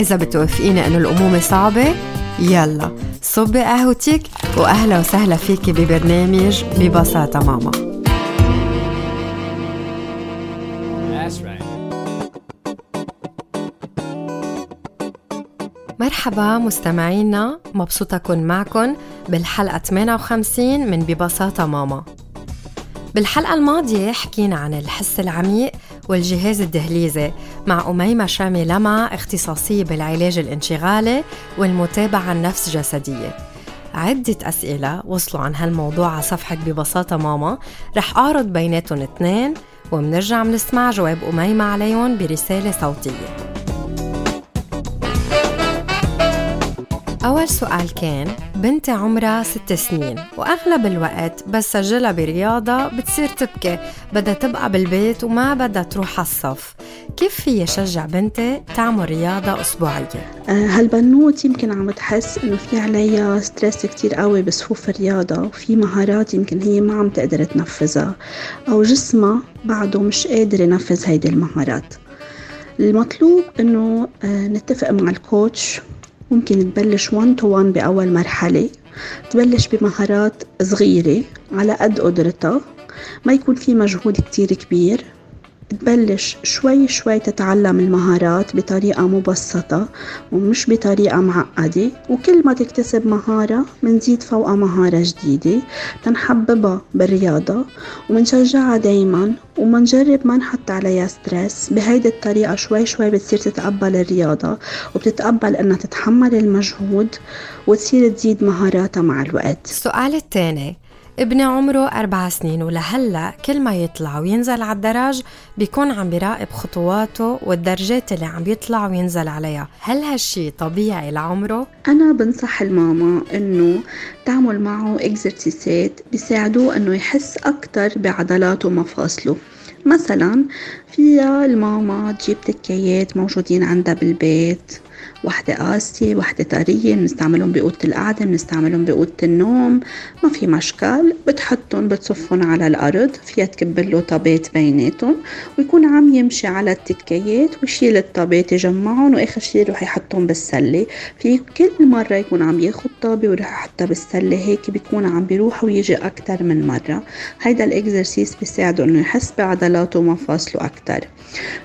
إذا بتوافقيني إنه الأمومة صعبة يلا صبي قهوتك وأهلا وسهلا فيكي ببرنامج ببساطة ماما. مرحبا مستمعينا مبسوطة أكون معكم بالحلقة 58 من ببساطة ماما. بالحلقة الماضية حكينا عن الحس العميق والجهاز الدهليزي. مع أميمة شامي لمع اختصاصية بالعلاج الانشغالي والمتابعة النفس جسدية عدة أسئلة وصلوا عن هالموضوع على صفحة ببساطة ماما. رح أعرض بيناتهم اثنين ومنرجع منسمع جواب أميمة عليهم برسالة صوتية. أول سؤال كان بنتي عمرها ست سنين وأغلب الوقت بس سجلها برياضة بتصير تبكي بدها تبقى بالبيت وما بدها تروح على الصف كيف فيي شجع بنتي تعمل رياضة أسبوعية؟ آه، هالبنوت يمكن عم تحس إنه في عليها stress كتير قوي بصفوف الرياضة وفي مهارات يمكن هي ما عم تقدر تنفذها أو جسمها بعده مش قادر ينفذ هيدي المهارات المطلوب إنه آه، نتفق مع ال coach ممكن تبلش 1 تو 1 بأول مرحلة تبلش بمهارات صغيرة على قد قدرتها. ما يكون في مجهود كتير كبير. تبلش شوي شوي تتعلم المهارات بطريقة مبسطة ومش بطريقة معقدة. وكل ما تكتسب مهارة منزيد فوقها مهارة جديدة تنحببها بالرياضة. ومنشجعها دايما ومنجرب ما نحط عليها ستريس بهيدي الطريقة شوي شوي بتصير تتقبل الرياضة وبتتقبل إنها تتحمل المجهود وتصير تزيد مهاراتها مع الوقت. السؤال الثاني. ابني عمره أربع سنين ولهلا كل ما يطلع وينزل على الدرج بيكون عم بيراقب خطواته والدرجات اللي عم بيطلع وينزل عليها. هل هالشي طبيعي لعمره؟ أنا بنصح الماما إنه تعمل معه إكزرسيسات بيساعدوه إنه يحس أكتر بعضلاته ومفاصله. مثلا فيها الماما تجيب تكيات موجودين عندها بالبيت. وحدة قاسية وحدة طرية بنستعملهم بأوضة القعدة بنستعملهم بأوضة النوم ما في مشكل. بتحطهم بتصفهم على الأرض فيها تكب له طابات بيناتهم ويكون عم يمشي على التكيات ويشيل الطابات يجمعهم وآخر شي يروح يحطهم بالسلة. في كل مرة يكون عم ياخد طابة ويروح يحطها بالسلة هيك بيكون عم بيروح ويجي أكتر من مرة. هيدا ال exercice بيساعده إنه يحس بعضلاته ومفاصله أكتر.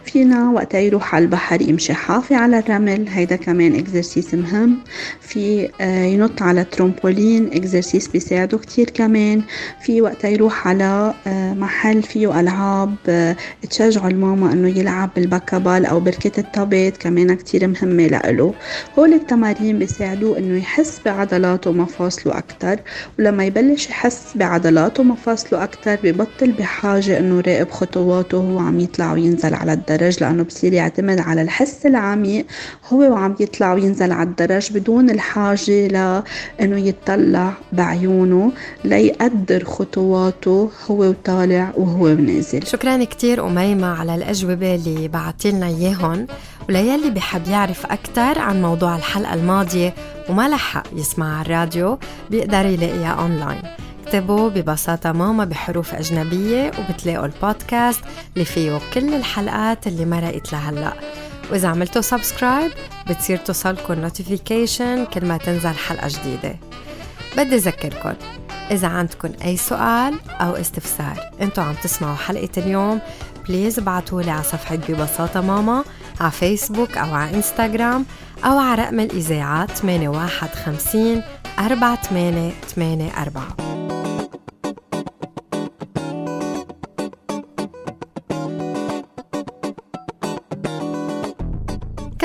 فينا وقتها يروح على البحر يمشي حافي على الرمل هيدا كمان exercice مهم. في آه، ينط على trampoline exercice بيساعده كتير كمان. في وقتها يروح على آه، محل فيه ألعاب آه، تشجعوا الماما إنه يلعب بال bac à balles أو بركة الطابات كمان كتير مهمة لإله. هول التمارين بيساعدوه إنه يحس بعضلاته ومفاصله أكتر. ولما يبلش يحس بعضلاته ومفاصله أكتر ببطل بحاجة إنه يراقب خطواته وهو عم يطلع وينزل على الدرج لأنه بصير يعتمد على الحس العميق هو وعم يطلع وينزل على الدرج بدون الحاجة لأنه يتطلع بعيونه ليقدر خطواته هو وطالع وهو نازل. شكرا كتير أميمة على الأجوبة اللي بعتلنا إياهم وليلي بحب يعرف أكثر عن موضوع الحلقة الماضية وما لحق يسمع على الراديو بيقدر يلاقيها أونلاين. اكتبوا ببساطة ماما بحروف أجنبية وبتلاقوا البودكاست اللي فيه كل الحلقات اللي مرقت لهلأ. وإذا عملتوا subscribe بتصير توصلكم notification كل ما تنزل حلقة جديدة. بدي أذكركم إذا عندكم أي سؤال أو استفسار أنتوا عم تسمعوا حلقة اليوم please ابعتوا لي على صفحة ببساطة ماما على فيسبوك أو على إنستغرام أو على رقم الإذاعة 8150 4884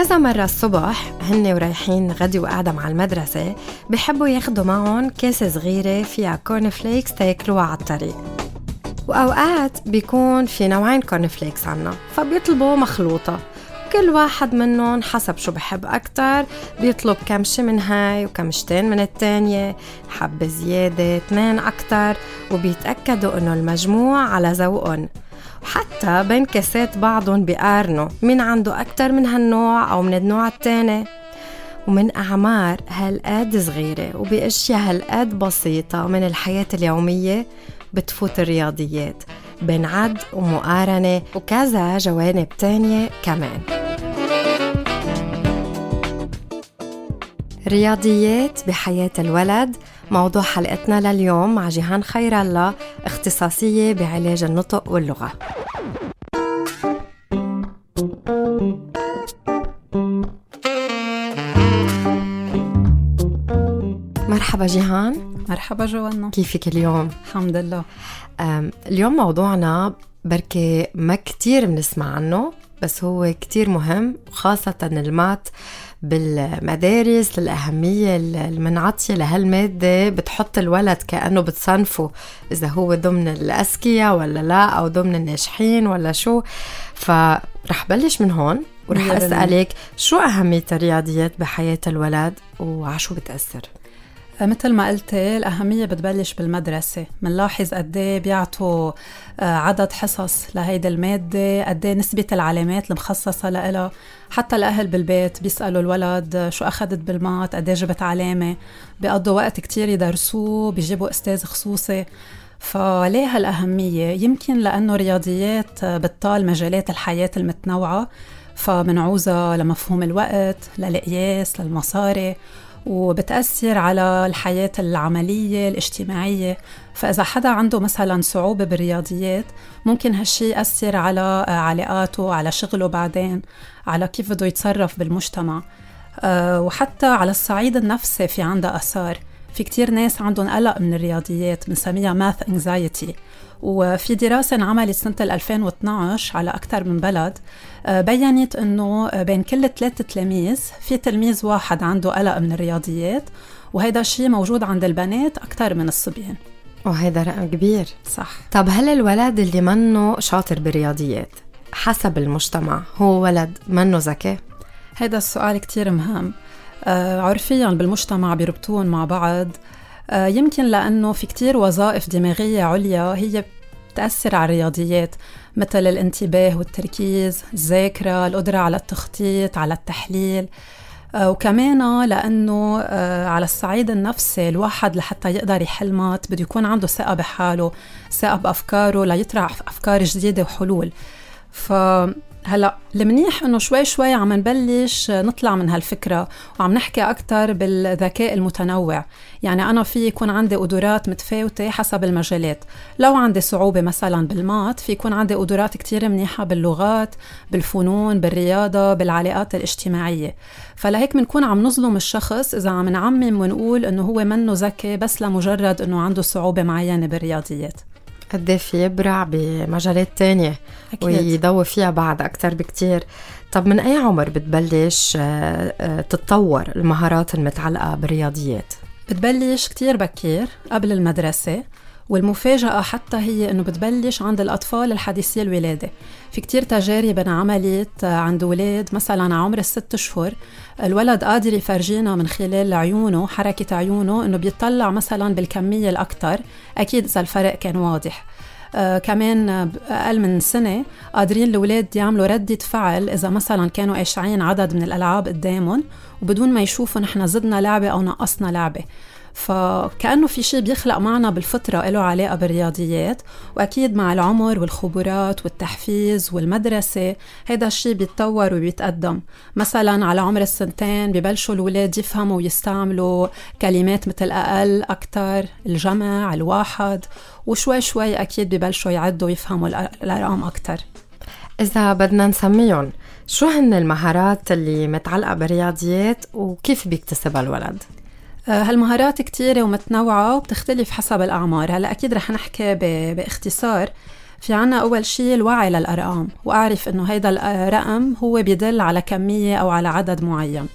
كذا مرة الصبح هن ورايحين غدي وقاعدة ع المدرسة بحبوا ياخدوا معهم كاسة صغيرة فيها corn flakes تاكلوها على الطريق. وأوقات بيكون في نوعين corn flakes عنا فبيطلبوا مخلوطة. كل واحد منهم حسب شو بحب أكتر بيطلب كمشة من هاي وكمشتين من التانية حبة زيادة اثنين أكتر. وبيتأكدوا إنه المجموع على ذوقهم. وحتى بين كاسات بعضهم بيقارنوا مين عنده أكتر من هالنوع أو من النوع التاني. ومن أعمار هالقد صغيرة وبأشياء هالقد بسيطة من الحياة اليومية بتفوت الرياضيات بين عد ومقارنة وكذا جوانب تانية كمان. رياضيات بحياة الولد. موضوع حلقتنا لليوم مع جيهان خير الله اختصاصية بعلاج النطق واللغة. مرحبا جيهان. مرحبا جوانا. كيفك اليوم؟ الحمد لله. اليوم موضوعنا بركي ما كتير بنسمع عنه بس هو كتير مهم وخاصة المات. بالمدارس الأهمية المنعطية لهالمادة بتحط الولد كأنه بتصنفه إذا هو ضمن الأذكياء ولا لا أو ضمن الناجحين ولا شو فرح بلش من هون ورح أسألك شو أهمية الرياضيات بحياة الولد وعشو بتأثر؟ مثل ما قلتي الأهمية بتبلش بالمدرسة منلاحظ قد إيه بيعطوا آه، عدد حصص لهيدي المادة قد إيه نسبة العلامات المخصصة لها حتى الأهل بالبيت بيسألوا الولد شو أخذت بالمات قد إيه جبت علامة. بيقضوا وقت كتير يدرسوه بيجيبوا أستاذ خصوصي. فليه هالأهمية؟ يمكن لأنه رياضيات بتطال مجالات الحياة المتنوعة فمنعوزة لمفهوم الوقت للقياس للمصاري. وبتأثر على الحياة العملية الاجتماعية. فإذا حدا عنده مثلا صعوبة بالرياضيات ممكن هالشي يأثر على علاقاته على شغله بعدين على كيف بده يتصرف بالمجتمع. آه، وحتى على الصعيد النفسي في عندها أثار. في كتير ناس عندهم قلق من الرياضيات بنسميها ماث انكزايتي وفي دراسة انعملت سنة 2012 على أكثر من بلد آه، بينت أنه بين كل ثلاث تلاميذ في تلميذ واحد عنده قلق من الرياضيات وهذا الشيء موجود عند البنات أكثر من الصبيان. وهذا رقم كبير. صح. طب هل الولد اللي منه شاطر بالرياضيات حسب المجتمع هو ولد منه ذكي؟ هذا السؤال كتير مهم. آه عرفيا بالمجتمع بيربطون مع بعض. يمكن لأنه في كتير وظائف دماغية عليا هي بتأثر على الرياضيات مثل الانتباه والتركيز الذاكرة القدرة على التخطيط على التحليل. آه وكمان لأنه آه على الصعيد النفسي الواحد لحتى يقدر يحل مات بده يكون عنده ثقة بحاله ثقة بأفكاره ليطرح أفكار جديدة وحلول. ف هلا المنيح إنه شوي شوي عم نبلش نطلع من هالفكرة وعم نحكي أكثر بالذكاء المتنوع. يعني أنا في يكون عندي قدرات متفاوتة حسب المجالات. لو عندي صعوبة مثلا بالمات في يكون عندي قدرات كتير منيحة باللغات بالفنون بالرياضة بالعلاقات الاجتماعية. فلهيك بنكون عم نظلم الشخص إذا عم نعمم ونقول إنه هو منه ذكي بس لمجرد إنه عنده صعوبة معينة بالرياضيات. قد في يبرع بمجالات تانية أكيد. ويضوي فيها بعد أكتر بكتير طب من أي عمر بتبلش آه، آه، تتطور المهارات المتعلقة بالرياضيات؟ بتبلش كتير بكير قبل المدرسة والمفاجأة حتى هي إنه بتبلش عند الأطفال الحديثي الولادة. في كتير تجارب انعملت عند ولاد مثلا عمر الست أشهر. الولد قادر يفرجينا من خلال عيونه حركة عيونه إنه بيطلع مثلا بالكمية الأكثر أكيد إذا الفرق كان واضح. آه كمان أقل من سنة قادرين الأولاد يعملوا ردة فعل إذا مثلا كانوا قاشعين عدد من الألعاب قدامهم وبدون ما يشوفوا نحن زدنا لعبة أو نقصنا لعبة. فكأنه في شيء بيخلق معنا بالفطرة له علاقة بالرياضيات وأكيد مع العمر والخبرات والتحفيز والمدرسة هذا الشيء بيتطور وبيتقدم مثلا على عمر السنتين ببلشوا الولاد يفهموا ويستعملوا كلمات مثل أقل أكثر الجمع الواحد وشوي شوي أكيد ببلشوا يعدوا ويفهموا الأرقام أكثر إذا بدنا نسميهم شو هن المهارات اللي متعلقة بالرياضيات وكيف بيكتسبها الولد؟ آه، هالمهارات كتيرة ومتنوعة وبتختلف حسب الأعمار. هلا أكيد رح نحكي باختصار. في عنا أول شيء الوعي للأرقام وأعرف إنه هيدا الرقم هو بيدل على كمية أو على عدد معين.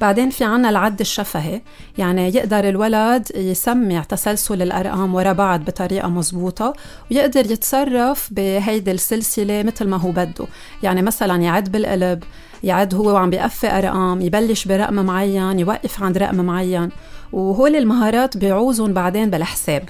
بعدين في عنا العد الشفهي يعني يقدر الولد يسمع تسلسل الأرقام ورا بعض بطريقة مزبوطة ويقدر يتصرف بهيدي السلسلة مثل ما هو بده. يعني مثلا يعد بالقلب يعد هو وعم بيقفي أرقام يبلش برقم معين يوقف عند رقم معين. وهول المهارات بيعوزهم بعدين بالحساب.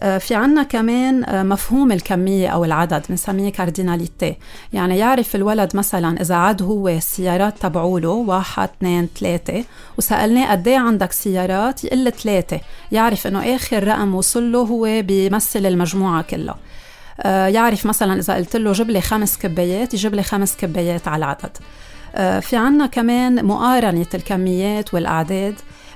آه، في عنا كمان آه، مفهوم الكمية أو العدد بنسميه كارديناليتي. يعني يعرف الولد مثلا إذا عد هو السيارات تبعوله واحد اثنين ثلاثة. وسألناه قد إيه عندك سيارات؟ يقول ثلاثة. يعرف إنه آخر رقم وصل له هو بيمثل المجموعة كلها آه، يعرف مثلا إذا قلت له جيب لي خمس كبايات يجيب لي خمس كبايات على العدد. في عنا كمان مقارنة الكميات والأعداد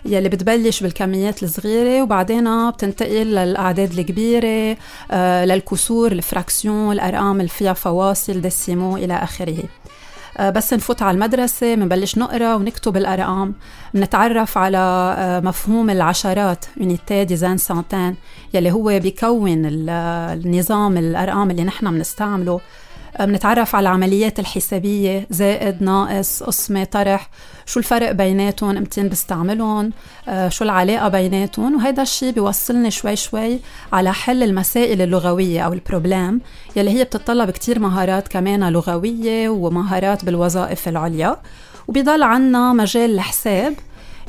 يلي بتبلش بالكميات الصغيرة وبعدين بتنتقل للأعداد الكبيرة آه، للكسور ال fractions الأرقام اللي فيها فواصل décimaux إلى آخره. آه، بس نفوت على المدرسة بنبلش نقرأ ونكتب الأرقام بنتعرف على آه، مفهوم العشرات unité dizaine centaine يلي هو بيكون النظام الأرقام اللي نحن بنستعمله. بنتعرف على العمليات الحسابية زائد ناقص قسمة طرح. شو الفرق بيناتهم؟ ايمتين بستعملهم؟ آه، شو العلاقة بيناتهم؟ وهذا الشيء بيوصلني شوي شوي على حل المسائل اللغوية أو ال problèmes يلي هي بتتطلب كتير مهارات كمان لغوية ومهارات بالوظائف العليا. وبيضل عنا مجال الحساب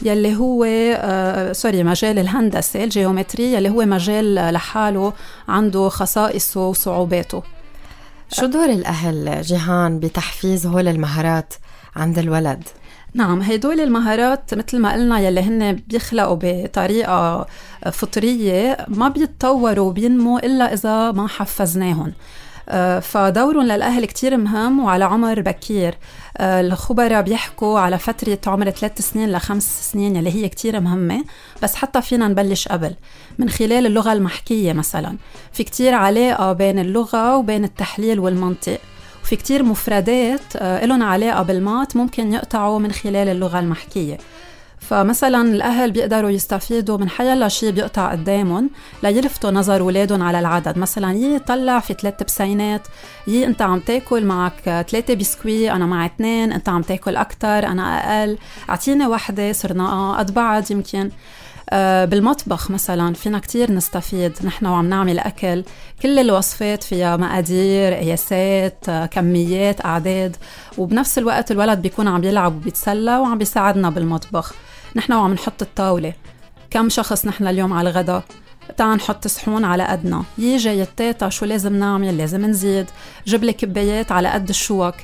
يلي هو آه sorry مجال الهندسة ال géométrie يلي هو مجال لحاله عنده خصائصه وصعوباته. شو دور الأهل جيهان بتحفيز هول المهارات عند الولد؟ نعم هدول المهارات مثل ما قلنا يلي هن بيخلقوا بطريقة فطرية ما بيتطوروا وبينموا إلا إذا ما حفزناهم آه، فدورهم للأهل كتير مهم وعلى عمر بكير. آه، الخبراء بيحكوا على فترة عمر ثلاث سنين لخمس سنين يلي هي كتير مهمة بس حتى فينا نبلش قبل. من خلال اللغة المحكية مثلا. في كتير علاقة بين اللغة وبين التحليل والمنطق. وفي كتير مفردات آه، لهم علاقة بالمات ممكن يقطعوا من خلال اللغة المحكية. فمثلا الأهل بيقدروا يستفيدوا من حيلا شيء بيقطع قدامهم ليلفتوا نظر أولادهم على العدد. مثلا يي طلع في ثلاث بسينات يي أنت عم تاكل معك ثلاثة بسكوي أنا معي اثنين أنت عم تاكل أكثر أنا أقل. أعطيني وحدة صرنا قد بعض يمكن. آه، بالمطبخ مثلا فينا كتير نستفيد. نحن وعم نعمل أكل. كل الوصفات فيها مقادير قياسات آه، كميات أعداد. وبنفس الوقت الولد بيكون عم يلعب وبيتسلى وعم بيساعدنا بالمطبخ. نحن وعم نحط الطاولة. كم شخص نحن اليوم على الغداء تعال نحط صحون على قدنا. يجي التيتا شو لازم نعمل؟ لازم نزيد. جيب لي كبايات على قد الشوك.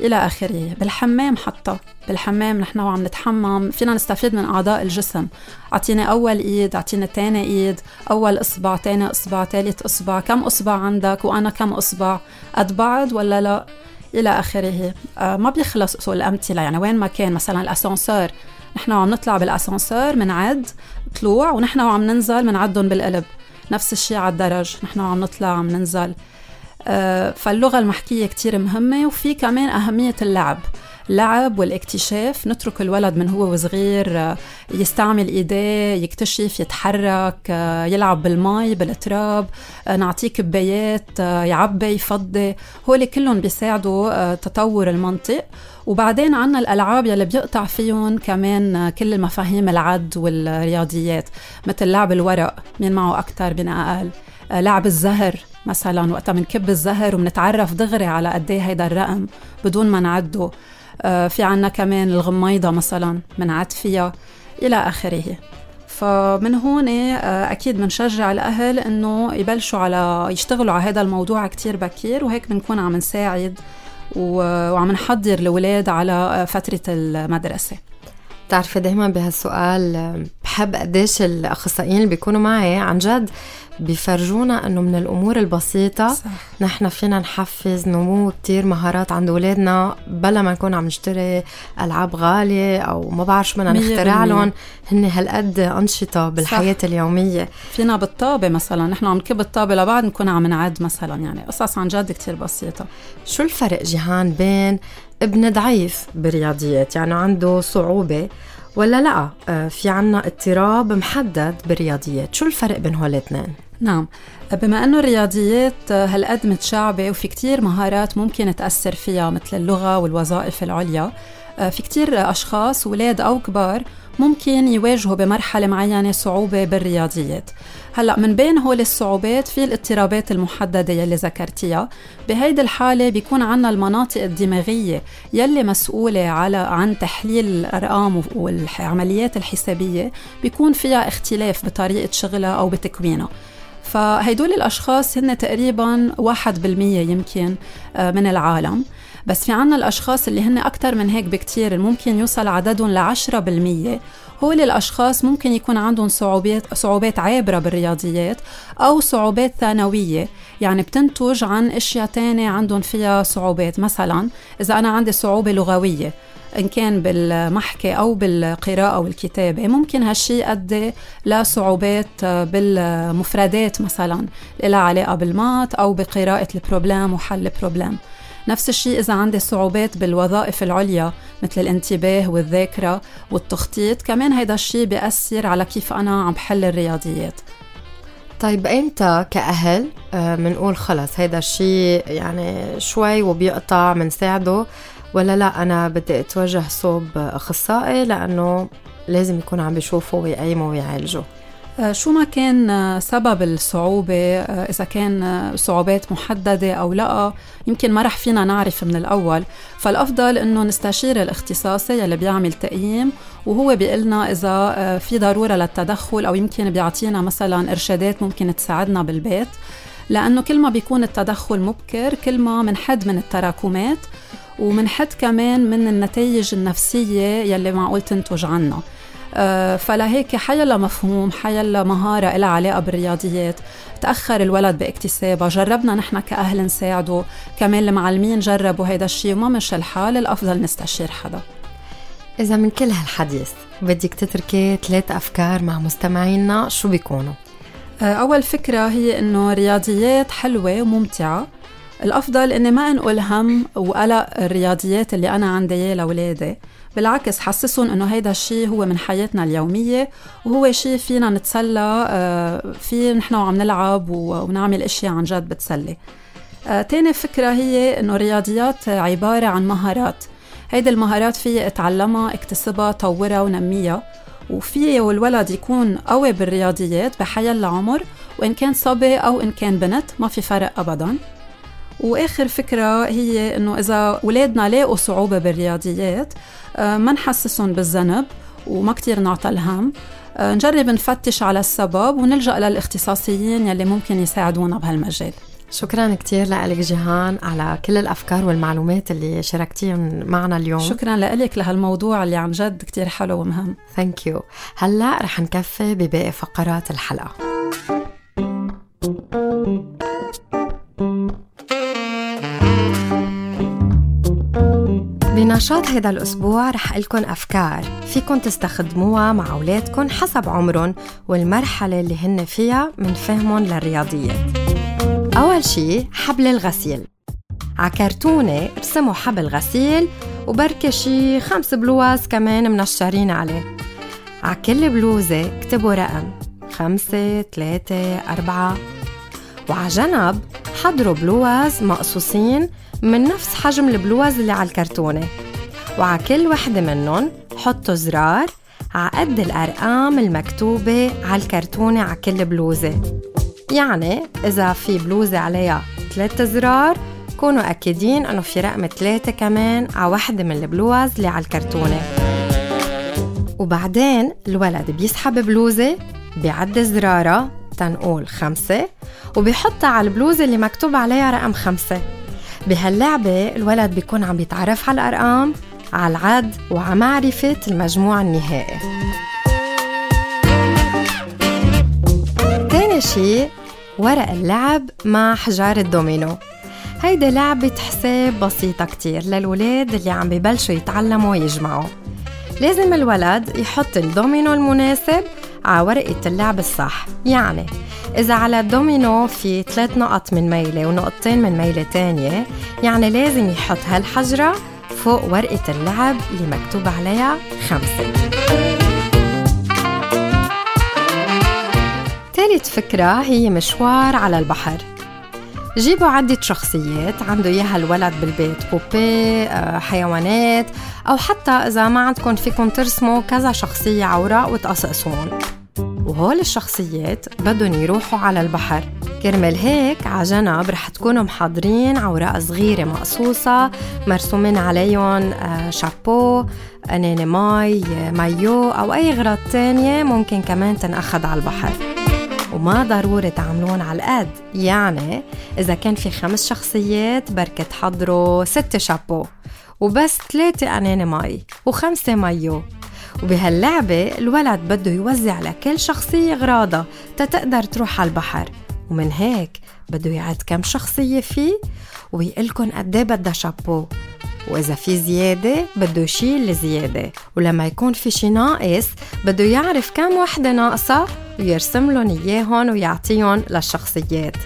إلى آخره. بالحمام حتى. بالحمام نحن وعم نتحمم. فينا نستفيد من أعضاء الجسم. أعطيني أول إيد أعطيني تاني إيد. أول إصبع تاني إصبع ثالث إصبع. كم إصبع عندك؟ وأنا كم إصبع؟ قد بعض ولا لا؟ إلى آخره. آه ما بيخلصوا الأمثلة. يعني وين ما كان مثلا الأسانسور نحن وعم نطلع بالأسانسور منعد طلوع ونحن وعم ننزل منعدهم بالقلب. نفس الشيء على الدرج. نحن وعم نطلع عم ننزل. فاللغة المحكية كتير مهمة وفي كمان أهمية اللعب. اللعب والاكتشاف نترك الولد من هو وصغير آه، يستعمل إيديه يكتشف يتحرك آه، يلعب بالمي بالتراب نعطيه كبايات يعبي يفضي. هول كلهم بيساعدوا تطور المنطق. وبعدين عنا الألعاب يلي بيقطع فيهم كمان كل المفاهيم العد والرياضيات مثل لعب الورق مين معه أكتر مين أقل. لعب الزهر مثلا وقتها بنكب الزهر وبنتعرف دغري على قد إيه هيدا الرقم بدون ما نعده. آه، في عنا كمان الغميضة مثلا بنعد فيها إلى آخره. فمن هون آه، أكيد بنشجع الأهل إنه يبلشوا على يشتغلوا على هذا الموضوع كتير بكير وهيك بنكون عم نساعد وعم نحضر الأولاد على فترة المدرسة. بتعرفي دايما بهالسؤال بحب قديش الأخصائيين اللي بيكونوا معي. عن جد بيفرجونا إنه من الأمور البسيطة صح. نحن فينا نحفز نمو كتير مهارات عند أولادنا بلا ما نكون عم نشتري ألعاب غالية أو ما بعرف شو بدنا نخترع لهم. هن هالقد أنشطة بالحياة صح. اليومية. فينا بالطابة مثلا. نحن عم نكب الطابة لبعض نكون عم نعد مثلا. يعني قصص عن جد كتير بسيطة. شو الفرق جيهان بين ابن ضعيف بالرياضيات يعني عنده صعوبة ولا لا؟ آه، في عنا اضطراب محدد بالرياضيات. شو الفرق بين هول الاثنين؟ نعم. بما أنه الرياضيات آه، هالقد متشعبة وفي كتير مهارات ممكن تأثر فيها مثل اللغة والوظائف العليا آه، في كتير أشخاص ولاد أو كبار ممكن يواجهوا بمرحلة معينة صعوبة بالرياضيات. هلأ من بين هول الصعوبات في الاضطرابات المحددة يلي ذكرتيها. بهيدي الحالة بيكون عنا المناطق الدماغية يلي مسؤولة على عن تحليل الأرقام والعمليات الحسابية بيكون فيها اختلاف بطريقة شغلها أو بتكوينها. فهيدول الأشخاص هن تقريبا واحد بالمية يمكن آه، من العالم. بس في عنا الأشخاص اللي هن أكثر من هيك بكتير ممكن يوصل عددهم لعشرة بالمية. هول الأشخاص ممكن يكون عندهم صعوبات صعوبات عابرة بالرياضيات أو صعوبات ثانوية. يعني بتنتج عن أشياء تانية عندهم فيها صعوبات. مثلا إذا أنا عندي صعوبة لغوية إن كان بالمحكي أو بالقراءة والكتابة ممكن هالشي يؤدي لصعوبات بالمفردات مثلا لها علاقة بال maths أو بقراءة ال problème وحل ال problème. نفس الشيء إذا عندي صعوبات بالوظائف العليا مثل الانتباه والذاكرة والتخطيط كمان هيدا الشيء بيأثر على كيف أنا عم بحل الرياضيات. طيب إمتى كأهل بنقول آه خلص هيدا الشيء يعني شوي وبيقطع بنساعده ولا لا أنا بدي أتوجه صوب أخصائي لأنه لازم يكون عم بيشوفه ويقيمه ويعالجه؟ شو ما كان آه، سبب الصعوبة آه، إذا كان صعوبات محددة أو لا يمكن ما رح فينا نعرف من الأول. فالأفضل إنه نستشير الاختصاصي يلي بيعمل تقييم وهو بيقلنا إذا في ضرورة للتدخل أو يمكن بيعطينا مثلا إرشادات ممكن تساعدنا بالبيت. لأنه كل ما بيكون التدخل مبكر كل ما منحد من التراكمات ومنحد كمان من النتائج النفسية يلي معقول تنتج عنها. آه، فلهيك حيلا مفهوم حيلا مهارة لها علاقة بالرياضيات تأخر الولد باكتسابها جربنا نحن كأهل نساعده كمان المعلمين جربوا هيدا الشيء وما مش الحال الأفضل نستشير حدا إذا من كل هالحديث بدك تتركي ثلاث أفكار مع مستمعينا شو بيكونوا؟ آه، أول فكرة هي إنه رياضيات حلوة وممتعة الأفضل إني ما أنقل هم وقلق الرياضيات اللي أنا عندي إياه لأولادي. بالعكس حسسهم إنه هيدا الشيء هو من حياتنا اليومية وهو شيء فينا نتسلى آه، فيه نحن وعم نلعب ونعمل أشياء عن جد بتسلي. آه، تاني فكرة هي إنه الرياضيات عبارة عن مهارات. هيدي المهارات فيي أتعلمها اكتسبها طورها ونميها. وفي والولد يكون قوي بالرياضيات بحيال عمر وإن كان صبي أو إن كان بنت ما في فرق أبداً. وآخر فكرة هي إنه إذا اولادنا لاقوا صعوبة بالرياضيات آه، ما نحسسهم بالذنب وما كتير نعطى الهم. آه، نجرب نفتش على السبب ونلجأ للاختصاصيين يلي ممكن يساعدونا بهالمجال. شكرا كثير لك جيهان على كل الأفكار والمعلومات اللي شاركتيهم معنا اليوم. شكرا لك لهالموضوع اللي عن جد كثير حلو ومهم. ثانك يو هلأ رح نكفي بباقي فقرات الحلقة. بنشاط هذا الأسبوع رح لكم أفكار فيكن تستخدموها مع أولادكم حسب عمرهم والمرحلة اللي هن فيها من فهمهم للرياضيات أول شي حبل الغسيل. عكرتونة رسموا حبل غسيل وبركة شي خمس بلوز كمان منشرين عليه. عكل بلوزة اكتبوا رقم خمسة ثلاثة أربعة. وعجنب حضروا بلوز مقصوصين من نفس حجم البلوز اللي على الكرتونة. وعلى كل وحدة منهم حطوا زرار عقد الأرقام المكتوبة على الكرتونة على كل بلوزة. يعني إذا في بلوزة عليها ثلاثة زرار كونوا أكيدين أنه في رقم ثلاثة كمان على وحدة من البلوز اللي على الكرتونة وبعدين الولد بيسحب بلوزة بيعد زرارة تنقول خمسة وبيحطها على البلوزة اللي مكتوب عليها رقم خمسة. بهاللعبة الولد بيكون عم يتعرف على الأرقام على العد وعلى معرفة المجموع النهائي. تاني شي ورق اللعب مع حجار الدومينو هيدي لعبة حساب بسيطة كتير للولاد اللي عم ببلشوا يتعلموا يجمعوا لازم الولد يحط الدومينو المناسب على ورقة اللعب الصح. يعني إذا على الدومينو في ثلاث نقط من ميلة ونقطتين من ميلة تانية يعني لازم يحط هالحجرة فوق ورقة اللعب اللي مكتوب عليها خمسة. ثالث فكرة هي مشوار على البحر. جيبوا عدة شخصيات عنده إياها الولد بالبيت poupée آه، حيوانات أو حتى إذا ما عندكم فيكم ترسموا كذا شخصية عوراق وتقصقصوهن. وهول الشخصيات بدهم يروحوا على البحر. كرمال هيك عجنب رح تكونوا محضرين عوراق صغيرة مقصوصة مرسومين عليهم آه، شابو أناني ماي مايو أو أي غراض تانية ممكن كمان تنأخذ على البحر. وما ضروري تعملون على القد. يعني إذا كان في خمس شخصيات بركة تحضروا ست شابو وبس ثلاثة أناني ماي وخمسة مايو. وبهاللعبة الولد بده يوزع لكل شخصية غراضة تتقدر تروح على البحر. ومن هيك بده يعد كم شخصية فيه ويقلكن قد إيه بدها شابو. وإذا في زيادة بده يشيل الزيادة. ولما يكون في شي ناقص بده يعرف كم وحدة ناقصة ويرسم لهم إياهم ويعطيهم للشخصيات.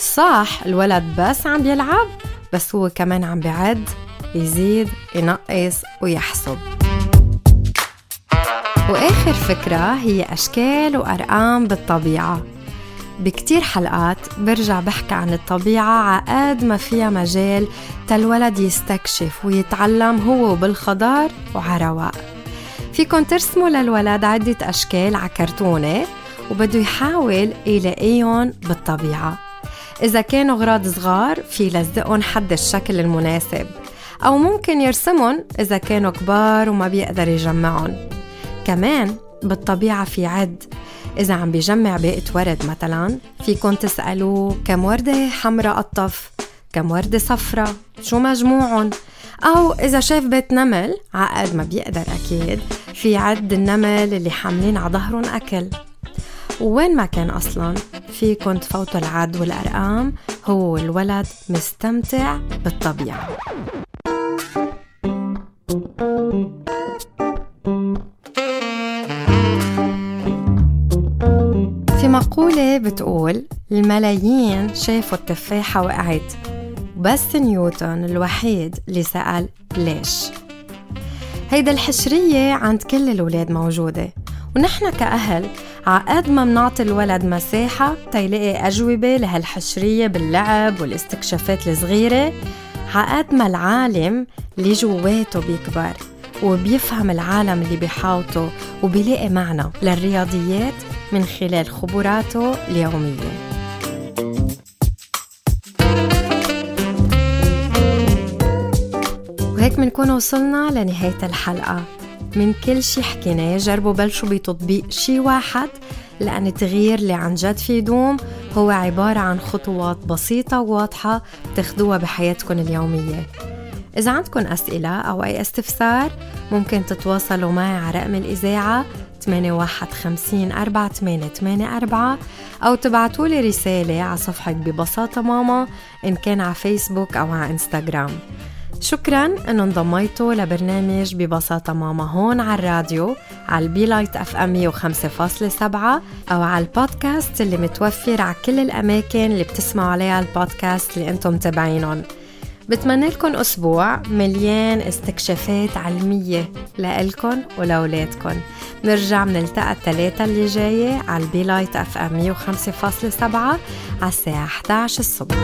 صح الولد بس عم بيلعب بس هو كمان عم بيعد يزيد ينقص ويحسب. وآخر فكرة هي أشكال وأرقام بالطبيعة. بكتير حلقات برجع بحكي عن الطبيعة عقد ما فيها مجال تالولد يستكشف ويتعلم هو بالخضار وعرواق فيكن ترسموا للولد عدة أشكال على كرتونة يحاول يلاقيهم بالطبيعة. إذا كانوا غراض صغار في لزقهم حد الشكل المناسب أو ممكن يرسمهم إذا كانوا كبار وما بيقدر يجمعهم. كمان بالطبيعة في عد. إذا عم بيجمع باقة ورد مثلا فيكن تسألوا كم وردة حمراء قطف كم وردة صفرة شو مجموعهم أو إذا شاف بيت نمل عقد ما بيقدر أكيد في عد النمل اللي حاملين على ظهرهم أكل. وين ما كان أصلا فيكن تفوتوا العد والأرقام. هو والولد مستمتع بالطبيعة. مقولة بتقول الملايين شافوا التفاحة وقعت بس نيوتن الوحيد اللي سأل ليش. هيدا الحشرية عند كل الولاد موجودة ونحن كأهل عقد ما منعطي الولد مساحة تيلاقي أجوبة لهالحشرية باللعب والاستكشافات الصغيرة عقد ما العالم اللي جواته بيكبر وبيفهم العالم اللي بيحاوطه وبيلاقي معنى للرياضيات من خلال خبراته اليومية. وهيك منكون وصلنا لنهاية الحلقة. من كل شي حكيناه جربوا بلشوا بتطبيق شي واحد لأن التغيير اللي عن جد في يدوم هو عبارة عن خطوات بسيطة وواضحة بتاخدوها بحياتكم اليومية. إذا عندكم أسئلة أو أي استفسار ممكن تتواصلوا معي على رقم الإذاعة 8150 4884 أو تبعتوا لي رسالة على صفحة ببساطة ماما إن كان على فيسبوك أو على إنستغرام. شكرا إنه انضميتوا لبرنامج ببساطة ماما هون على الراديو على ال Be Light FM 105.7 أو على البودكاست اللي متوفر على كل الأماكن اللي بتسمعوا عليها البودكاست اللي أنتم متابعينهم. بتمنى لكم أسبوع مليان استكشافات علمية لإلكن ولأولادكن. نرجع منلتقى الثلاثة اللي جاية على ال Be Light FM 105.7 على الساعة 11 الصبح.